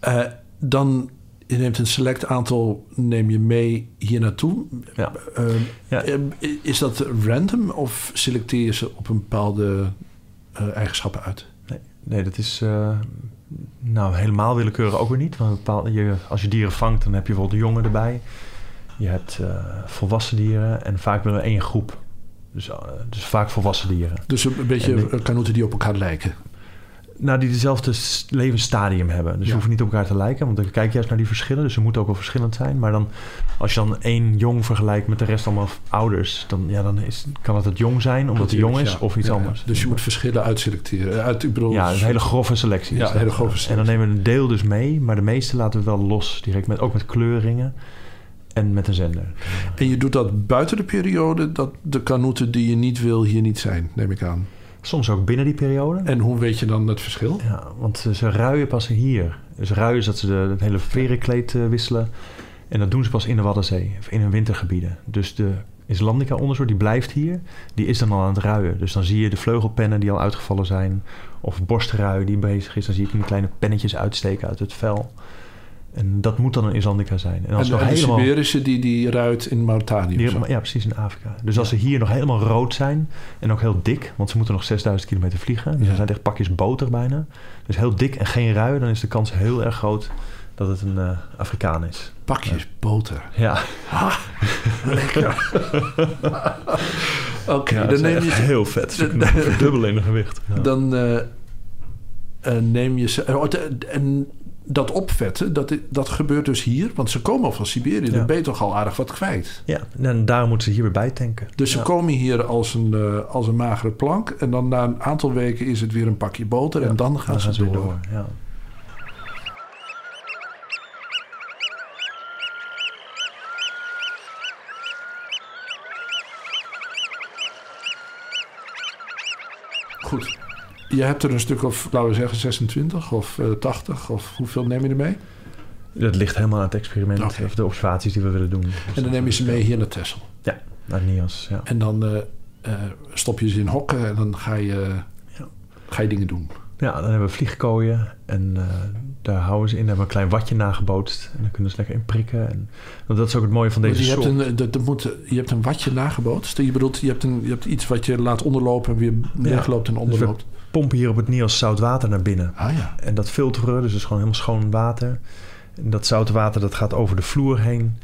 Ja. Uh, dan, je neemt een select aantal, neem je mee hier naartoe. Ja. Uh, ja. Is dat random of selecteer je ze op een bepaalde eigenschappen uit? Nee, nee dat is nou, helemaal willekeurig ook weer niet. Want je, als je dieren vangt, dan heb je bijvoorbeeld jongen erbij. Je hebt volwassen dieren en vaak willen we één groep. Dus, dus vaak volwassen dieren. Dus een beetje de, kanoten die op elkaar lijken? Nou, die dezelfde levensstadium hebben. Dus ja. hoeven niet op elkaar te lijken. Want dan kijk je juist naar die verschillen. Dus ze moeten ook wel verschillend zijn. Maar dan, als je dan één jong vergelijkt met de rest allemaal ouders... dan, ja, dan is, kan het het jong zijn, omdat hij jong is, ja. of iets ja, anders. Dus je moet verschillen uitselecteren. Uit, ik bedoel, ja, een hele grove selectie. Ja, een hele grove selectie. En dan nemen we een deel dus mee. Maar de meeste laten we wel los. Direct met, ook met kleuringen. En met een zender. En je doet dat buiten de periode... dat de kanoeten die je niet wil hier niet zijn, neem ik aan. Soms ook binnen die periode. En hoe weet je dan het verschil? Ja, want ze ruien pas hier. Dus ruien is dat ze de, het hele verenkleed uh, wisselen. En dat doen ze pas in de Waddenzee, of in hun wintergebieden. Dus de Islandica-onderzoek, die blijft hier, die is dan al aan het ruien. Dus dan zie je de vleugelpennen die al uitgevallen zijn. Of borstrui die bezig is. Dan zie je die kleine pennetjes uitsteken uit het vel. En dat moet dan een Islandica zijn. En, als en, nog en helemaal, de Siberische die, die ruit in Mauritanië? Die, ja, precies, in Afrika. Dus ja. als ze hier nog helemaal rood zijn en ook heel dik... want ze moeten nog 6000 kilometer vliegen. Dus ja. er zijn echt pakjes boter bijna. Dus heel dik en geen rui, dan is de kans heel erg groot dat het een uh, Afrikaan is. Pakjes ja. boter? Ja. Lekker. Oké, okay, dan neem je... Heel vet. Verdubbelen in de gewicht. Dan uh, uh, neem je ze... Oh, en dat opvetten, dat, dat gebeurt dus hier. Want ze komen al van Siberië. Ja. Dan ben je toch al aardig wat kwijt. Ja, en daarom moeten ze hier weer bij tanken. Dus ze komen hier als een, uh, als een magere plank. En dan na een aantal weken is het weer een pakje boter. Ja. En dan gaan dan ze gaan door. door ja. Goed. Je hebt er een stuk of, laten we zeggen, 26 of uh, 80 of hoeveel neem je er mee? Dat ligt helemaal aan het experiment okay. of de observaties die we willen doen. Dus en dan neem je ze mee hier naar Texel? Ja, naar Nias. Ja. En dan uh, uh, stop je ze in hokken en dan ga je, ja. ga je dingen doen? Ja, dan hebben we vliegkooien en uh, daar houden ze in. hebben we een klein watje nagebootst. En dan kunnen ze lekker in prikken. En, want dat is ook het mooie van deze je soort. Hebt een, dat, dat moet, je hebt een watje nagebootst. Je bedoelt, je hebt, een, je hebt iets wat je laat onderlopen en weer wegloopt en onderloopt. Dus pompen hier op het Nias zout water naar binnen. Ah, ja. En dat filteren, dus is gewoon helemaal schoon water. En dat zoute water dat gaat over de vloer heen.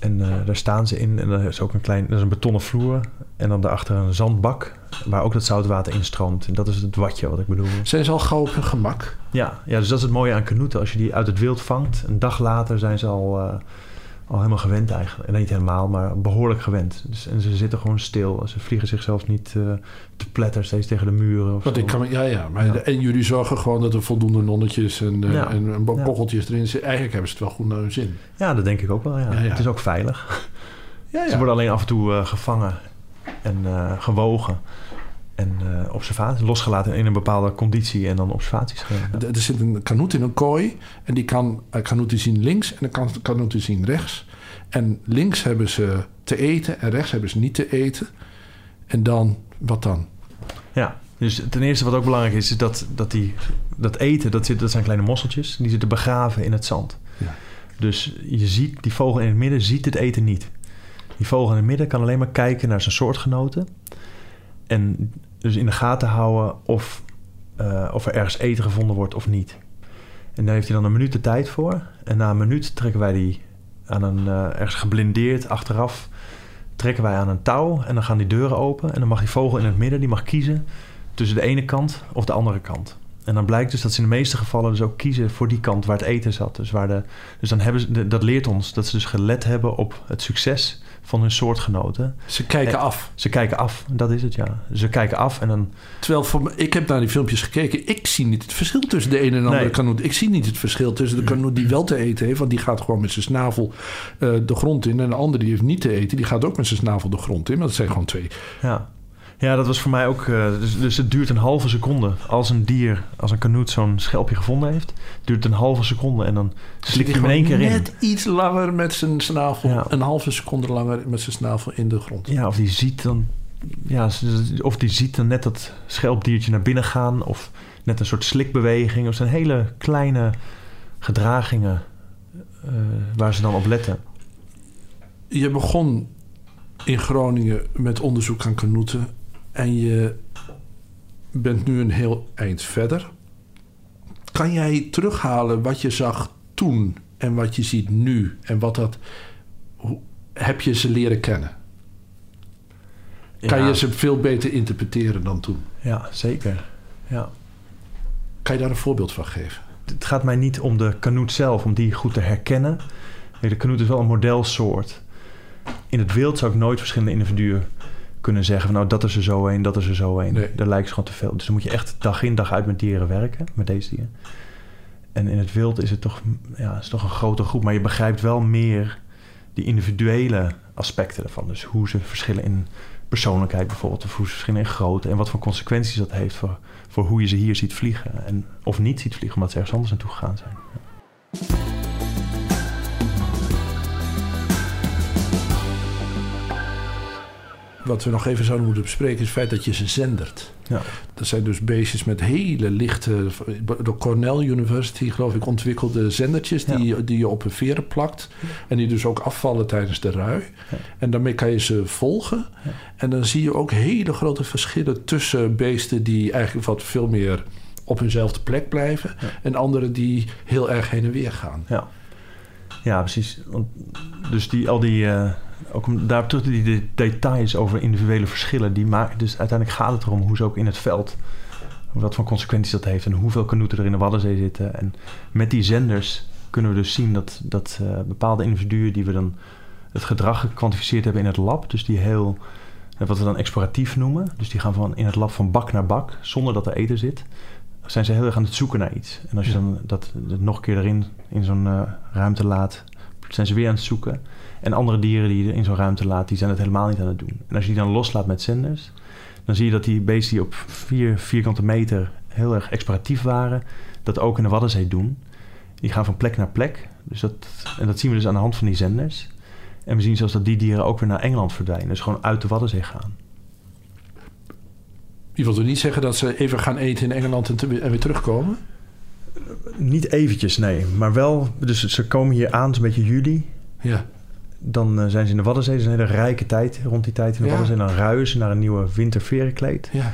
En uh, daar staan ze in. En er is ook een klein, dat is een betonnen vloer. En dan daarachter een zandbak. Waar ook dat zoutwater instroomt. En dat is het watje wat ik bedoel. Zijn ze al gauw op hun gemak? Ja, ja, dus dat is het mooie aan kanoeten. Als je die uit het wild vangt, een dag later zijn ze al, uh, al helemaal gewend eigenlijk. En niet helemaal, maar behoorlijk gewend. Dus, en ze zitten gewoon stil. Ze vliegen zichzelf niet uh, te pletter steeds tegen de muren. Of Want ik kan, ja, ja, maar ja. En jullie zorgen gewoon dat er voldoende nonnetjes en, uh, ja. en, en bokkeltjes erin zitten. Eigenlijk hebben ze het wel goed naar hun zin. Ja, dat denk ik ook wel. Ja. Het is ook veilig. Ze worden alleen af en toe uh, gevangen en gewogen. En uh, observaties losgelaten in een bepaalde conditie en dan observaties geven. Er zit een kanoet in een kooi en die kan uh, kanoeten zien links en dan kan kanoeten zien rechts. En links hebben ze te eten en rechts hebben ze niet te eten. En dan, wat dan? Ja, dus ten eerste wat ook belangrijk is, is dat, dat, die, dat eten, dat, zit, dat zijn kleine mosseltjes, die zitten begraven in het zand. Ja. Dus je ziet, die vogel in het midden ziet het eten niet. Die vogel in het midden kan alleen maar kijken naar zijn soortgenoten. En dus in de gaten houden of, uh, of er ergens eten gevonden wordt of niet. En daar heeft hij dan een minuut de tijd voor. En na een minuut trekken wij die aan een, uh, ergens geblindeerd achteraf trekken wij aan een touw en dan gaan die deuren open. En dan mag die vogel in het midden, die mag kiezen tussen de ene kant of de andere kant. En dan blijkt dus dat ze in de meeste gevallen dus ook kiezen voor die kant waar het eten zat. Dus, waar de, dus dan hebben ze, dat leert ons dat ze dus gelet hebben op het succes van hun soortgenoten. Ze kijken af. Ze kijken af, dat is het ja. Ze kijken af en dan... Terwijl voor ik heb naar die filmpjes gekeken. Ik zie niet het verschil tussen de ene en de andere kanoot. Ik zie niet het verschil tussen de kanoot die wel te eten heeft. Want die gaat gewoon met zijn snavel uh, de grond in. En de andere die heeft niet te eten. Die gaat ook met zijn snavel de grond in. Maar dat zijn gewoon twee. Ja. Ja, dat was voor mij ook. Uh, dus, dus, het duurt een halve seconde. Als een dier, als een kanoet zo'n schelpje gevonden heeft, duurt het een halve seconde en dan slik je hem in één keer net in. Net iets langer met zijn snavel, ja. een halve seconde langer met zijn snavel in de grond. Ja, of die ziet dan. Ja, of die ziet dan net dat schelpdiertje naar binnen gaan, of net een soort slikbeweging. Of zijn hele kleine gedragingen uh, waar ze dan op letten. Je begon in Groningen met onderzoek aan kanoeten en je bent nu een heel eind verder. Kan jij terughalen wat je zag toen en wat je ziet nu en wat dat. Hoe, heb je ze leren kennen? Kan je ze veel beter interpreteren dan toen? Ja, zeker. Ja. Kan je daar een voorbeeld van geven? Het gaat mij niet om de kanoet zelf, om die goed te herkennen. de kanoet is wel een modelsoort. In het wild zou ik nooit verschillende individuen kunnen zeggen van nou dat is er zo een, dat is er zo een. Nee. Daar lijkt ze gewoon te veel. Dus dan moet je echt dag in dag uit met dieren werken, met deze dieren. En in het wild is het toch, ja, is toch een grote groep, maar je begrijpt wel meer die individuele aspecten ervan. Dus hoe ze verschillen in persoonlijkheid bijvoorbeeld, of hoe ze verschillen in grootte en wat voor consequenties dat heeft voor, voor hoe je ze hier ziet vliegen. En, of niet ziet vliegen, omdat ze ergens anders naartoe gegaan zijn. Ja. Wat we nog even zouden moeten bespreken... is het feit dat je ze zendert. Ja. Dat zijn dus beestjes met hele lichte... door Cornell University, geloof ik, ontwikkelde zendertjes... Die, die je op een veren plakt. En die dus ook afvallen tijdens de rui. En daarmee kan je ze volgen. En dan zie je ook hele grote verschillen tussen beesten... die eigenlijk wat veel meer op hunzelfde plek blijven... en andere die heel erg heen en weer gaan. Ja, ja precies. Dus die, al die... Uh ook om daar terug die details over individuele verschillen, die maken. Dus uiteindelijk gaat het erom hoe ze ook in het veld, wat voor consequenties dat heeft en hoeveel kanoeten er in de Waddenzee zitten. En met die zenders kunnen we dus zien dat, dat uh, bepaalde individuen die we dan het gedrag gekwantificeerd hebben in het lab, dus die heel, eh, wat we dan exploratief noemen, dus die gaan van in het lab van bak naar bak, zonder dat er eten zit, zijn ze heel erg aan het zoeken naar iets. En als je dan dat, dat nog een keer erin in zo'n uh, ruimte laat, zijn ze weer aan het zoeken. En andere dieren die je in zo'n ruimte laat, die zijn het helemaal niet aan het doen. En als je die dan loslaat met zenders, dan zie je dat die beesten die op vier vierkante meter heel erg exploratief waren, dat ook in de Waddenzee doen. Die gaan van plek naar plek. Dus dat, en dat zien we dus aan de hand van die zenders. En we zien zelfs dat die dieren ook weer naar Engeland verdwijnen. Dus gewoon uit de Waddenzee gaan. Je wilt er niet zeggen dat ze even gaan eten in Engeland en, en weer terugkomen? Niet eventjes, nee. Maar wel, dus ze komen hier aan, zo'n beetje juli. Ja. Dan uh, zijn ze in de Waddenzee. Het is een hele rijke tijd rond die tijd in de ja. Waddenzee. Dan ruien ze naar een nieuwe winterverenkleed. Ja.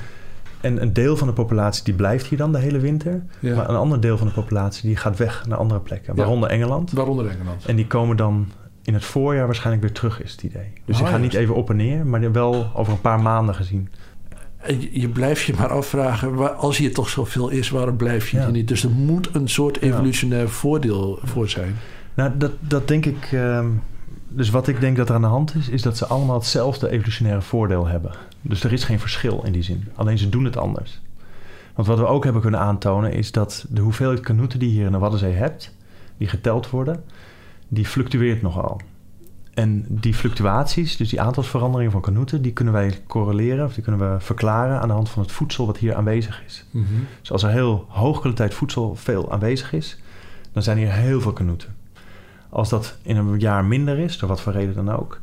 En een deel van de populatie die blijft hier dan de hele winter. Ja. Maar een ander deel van de populatie die gaat weg naar andere plekken. Waaronder Engeland. Waaronder Engeland. En die komen dan in het voorjaar waarschijnlijk weer terug, is het idee. Dus oh, die gaan niet even op en neer, maar wel over een paar maanden gezien. Je, blijft je maar afvragen, als je toch zoveel is, waarom blijf je ja. niet? Dus er moet een soort evolutionair voordeel voor zijn. Nou, dat, dat denk ik. Uh, dus wat ik denk dat er aan de hand is, is dat ze allemaal hetzelfde evolutionaire voordeel hebben. Dus er is geen verschil in die zin. Alleen ze doen het anders. Want wat we ook hebben kunnen aantonen, is dat de hoeveelheid kanoeten die je hier in de Waddenzee hebt, die geteld worden, die fluctueert nogal. En die fluctuaties, dus die aantalsveranderingen van kanoeten, die kunnen wij correleren of die kunnen we verklaren aan de hand van het voedsel wat hier aanwezig is. Mm -hmm. Dus als er heel hoog kwaliteit voedsel veel aanwezig is, dan zijn hier heel veel kanoeten. Als dat in een jaar minder is, door wat voor reden dan ook,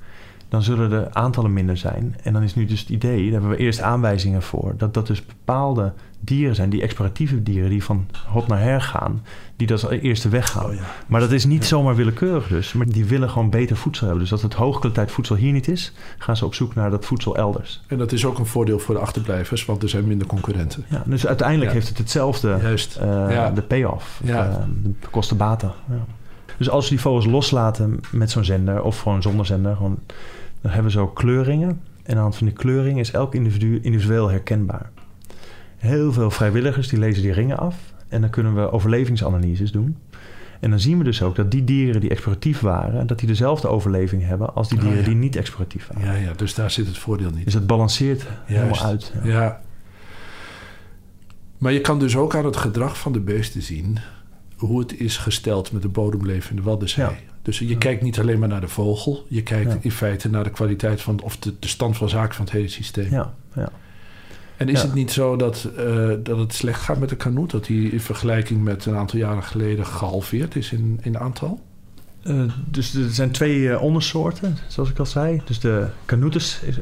dan zullen de aantallen minder zijn. En dan is nu dus het idee, daar hebben we eerst aanwijzingen voor, dat dat dus bepaalde dieren zijn, die exploratieve dieren, die van hot naar her gaan, die dat als eerste weggaan. Oh ja. Maar dat is niet zomaar willekeurig dus, maar die willen gewoon beter voedsel hebben. Dus als het hoogkwaliteit voedsel hier niet is, gaan ze op zoek naar dat voedsel elders. En dat is ook een voordeel voor de achterblijvers, want er zijn minder concurrenten. Ja, dus uiteindelijk heeft het hetzelfde, Juist. Uh, de payoff, uh, de kosten-baten. Dus als we die vogels loslaten met zo'n zender of gewoon zonder zender, gewoon, dan hebben we zo kleuringen. En aan de hand van die kleuring is elk individu individueel herkenbaar. Heel veel vrijwilligers die lezen die ringen af. En dan kunnen we overlevingsanalyses doen. En dan zien we dus ook dat die dieren die exploratief waren, dat die dezelfde overleving hebben als die Oh, dieren ja. die niet exploratief waren. Ja, ja, dus daar zit het voordeel niet. Dus dat balanceert helemaal Juist. uit. Ja. Ja. Maar je kan dus ook aan het gedrag van de beesten zien hoe het is gesteld met de bodemlevende Waddenzee. Ja. Dus je kijkt niet alleen maar naar de vogel, je kijkt in feite naar de kwaliteit van of de, de stand van zaken van het hele systeem. Ja, ja. En is Ja. het niet zo dat, eh, dat het slecht gaat met de kanoet? Dat die in vergelijking met een aantal jaren geleden gehalveerd is in, in aantal? Eh, dus er zijn twee eh, ondersoorten, zoals ik al zei. Dus de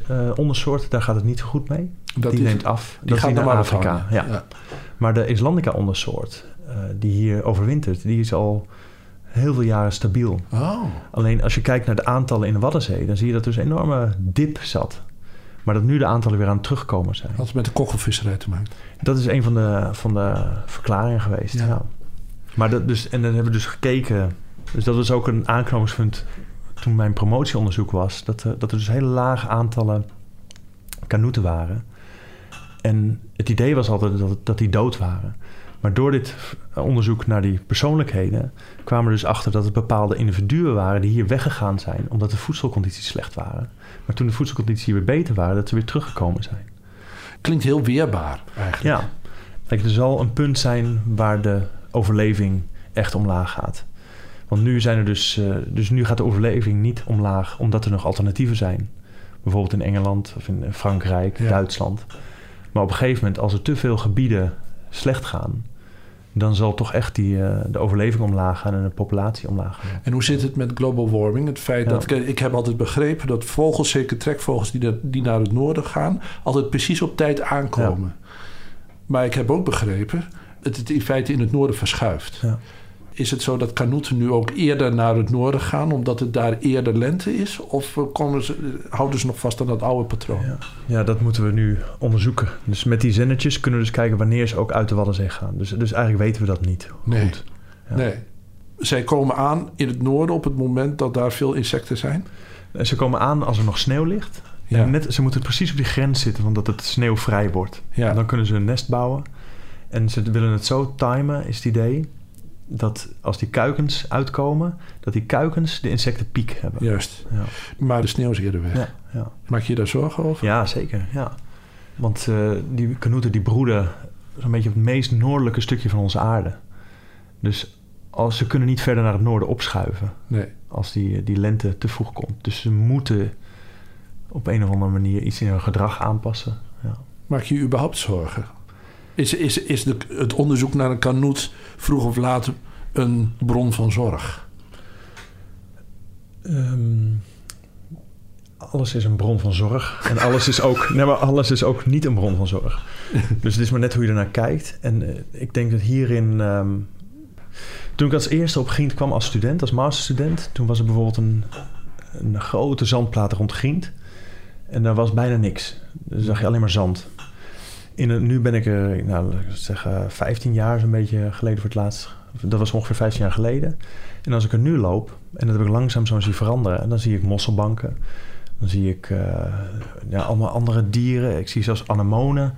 eh, ondersoort, daar gaat het niet zo goed mee. Dat die is- neemt af. Die dat gaat naar Afrika. Ja. Maar de Islandica ondersoort, die hier overwintert, die is al heel veel jaren stabiel. Oh, Alleen als je kijkt naar de aantallen in de Waddenzee, dan zie je dat er dus een enorme dip zat. Maar dat nu de aantallen weer aan het terugkomen zijn. had het met de kokkelvisserij te maken. Dat is een van de, van de verklaringen geweest. Ja. Ja. Maar dat dus, en dan hebben we dus gekeken. Dus dat was ook een aanknopingspunt toen mijn promotieonderzoek was. Dat, er- dat er dus hele lage aantallen kanoeten waren. En het idee was altijd dat, dat die dood waren. Maar door dit onderzoek naar die persoonlijkheden kwamen we dus achter dat het bepaalde individuen waren die hier weggegaan zijn omdat de voedselcondities slecht waren. Maar toen de voedselcondities weer beter waren, dat ze weer teruggekomen zijn. Klinkt heel weerbaar eigenlijk. Ja. Kijk, er zal een punt zijn waar de overleving echt omlaag gaat. Want nu zijn er dus, eh, dus nu gaat de overleving niet omlaag omdat er nog alternatieven zijn. Bijvoorbeeld in Engeland of in Frankrijk, Ja. Duitsland. Maar op een gegeven moment, als er te veel gebieden slecht gaan, dan zal toch echt die, eh, de overleving omlaag gaan en de populatie omlaag gaan. En hoe zit het met global warming? Het feit Ja. dat ik, ik heb altijd begrepen dat vogels, zeker trekvogels die, die naar het noorden gaan, altijd precies op tijd aankomen. Maar ik heb ook begrepen dat het in feite in het noorden verschuift. Ja. Is het zo dat kanoeten nu ook eerder naar het noorden gaan omdat het daar eerder lente is? Of eh, komen ze, houden ze nog vast aan dat oude patroon? Ja. ja, dat moeten we nu onderzoeken. Dus met die zendertjes kunnen we dus kijken wanneer ze ook uit de Waddenzee gaan. Dus, dus eigenlijk weten we dat niet Nee. goed. Ja. Nee. Zij komen aan in het noorden op het moment dat daar veel insecten zijn. En Ze komen aan als er nog sneeuw ligt. Ja. En net, ze moeten precies op die grens zitten, van dat het sneeuwvrij wordt. Ja. En dan kunnen ze een nest bouwen. En ze willen het zo timen, is het idee... dat als die kuikens uitkomen... dat die kuikens de insectenpiek hebben. Juist. Ja, Maar de sneeuw is eerder weg. ja, ja. Maak je je daar zorgen over? ja zeker. Ja. Want eh, die kanoeten die broeden zo'n beetje op het meest noordelijke stukje van onze aarde. Dus als, ze kunnen niet verder naar het noorden opschuiven... Nee. als die, die lente te vroeg komt. Dus ze moeten op een of andere manier iets in hun gedrag aanpassen. Ja. Maak je je überhaupt zorgen? Is, is, is het onderzoek naar een kanoet vroeg of laat een bron van zorg? Ehm, alles is een bron van zorg. En alles is ook, nee, maar alles is ook niet een bron van zorg. Dus het is maar net hoe je ernaar kijkt. En eh, ik denk dat hierin. ehm, toen ik als eerste op Gient kwam als student, als masterstudent, toen was er bijvoorbeeld een, een grote zandplaat rond Gient. En daar was bijna niks. Dan zag je alleen maar zand. In nu ben ik er, nou, zeggen, 15 jaar zo'n beetje geleden voor het laatst. Dat was ongeveer 15 jaar geleden. En als ik er nu loop, en dat heb ik langzaam zo zien veranderen, en dan zie ik mosselbanken. Dan zie ik eh, ja, allemaal andere dieren. Ik zie zelfs anemonen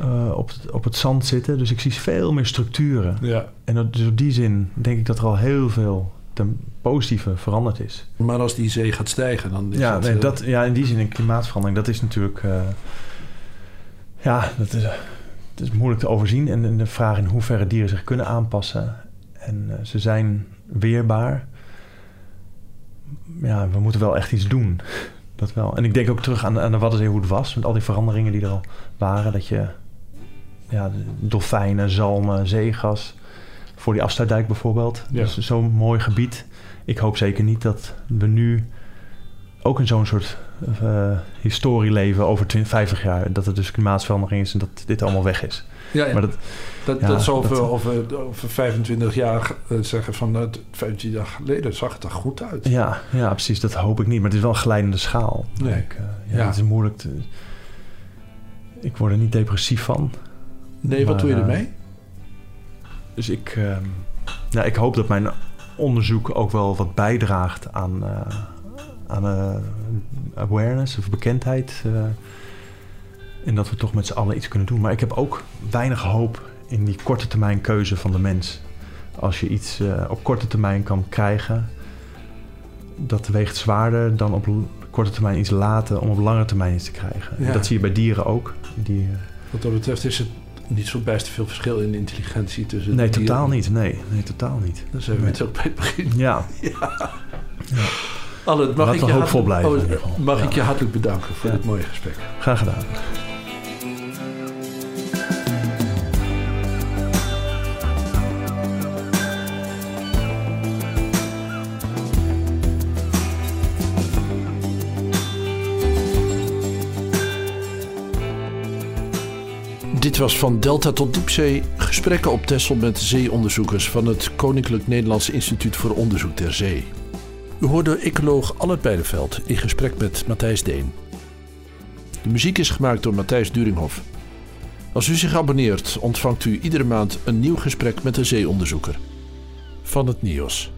eh, op, het, op het zand zitten. Dus ik zie veel meer structuren. Ja. En dat- dus op die zin denk ik dat er al heel veel ten positieve veranderd is. Maar als die zee gaat stijgen, dan is Ja, het, nee, dat, ja, in die zin een klimaatverandering, dat is natuurlijk... eh, ja, dat is, het is moeilijk te overzien. En, de vraag in hoeverre dieren zich kunnen aanpassen. En eh, ze zijn weerbaar. Ja, we moeten wel echt iets doen. Dat wel. En ik denk ook terug aan, aan de Waddenzee hoe het was. Met al die veranderingen die er al waren. Dat je ja, dolfijnen, zalmen, zeegas... Voor die afsluitdijk bijvoorbeeld. Ja. Dus zo'n mooi gebied. Ik hoop zeker niet dat we nu ook in zo'n soort eh, historie leven over 20, 50 jaar. Dat er dus klimaatverandering is en dat dit allemaal weg is. ja, ja. Maar dat, dat, ja, dat over, over, over 25 jaar eh, zeggen van... eh, 25 jaar geleden zag het er goed uit. ja, ja, precies. Dat hoop ik niet. Maar het is wel een glijdende schaal. Nee. Ik, eh, ja. Het is moeilijk te... Ik word er niet depressief van. Nee, wat doe je ermee? Dus ik, ja, ik hoop dat mijn onderzoek ook wel wat bijdraagt aan, uh, aan uh, awareness of bekendheid. Uh, en dat we toch met z'n allen iets kunnen doen. Maar ik heb ook weinig hoop in die korte termijn keuze van de mens. Als je iets op korte termijn kan krijgen, dat weegt zwaarder dan op korte termijn iets laten om op lange termijn iets te krijgen. Ja. Dat zie je bij dieren ook. Die, Wat dat betreft is het niet zo best veel verschil in intelligentie tussen. Nee, totaal niet. Nee, nee, totaal niet. Dan zijn we het ook bij het begin. Ja. ja. ja. Alle, mag, ik je, blijven, oh, mag ik je hartelijk bedanken voor dit mooie gesprek. Graag gedaan. Dit was van Delta tot Diepzee gesprekken op Texel met zeeonderzoekers van het Koninklijk Nederlands Instituut voor Onderzoek ter Zee. U hoorde ecoloog Albert Beideveld in gesprek met Matthijs Deen. De muziek is gemaakt door Matthijs Duringhoff. Als u zich abonneert, ontvangt u iedere maand een nieuw gesprek met een zeeonderzoeker. Van het NIOS.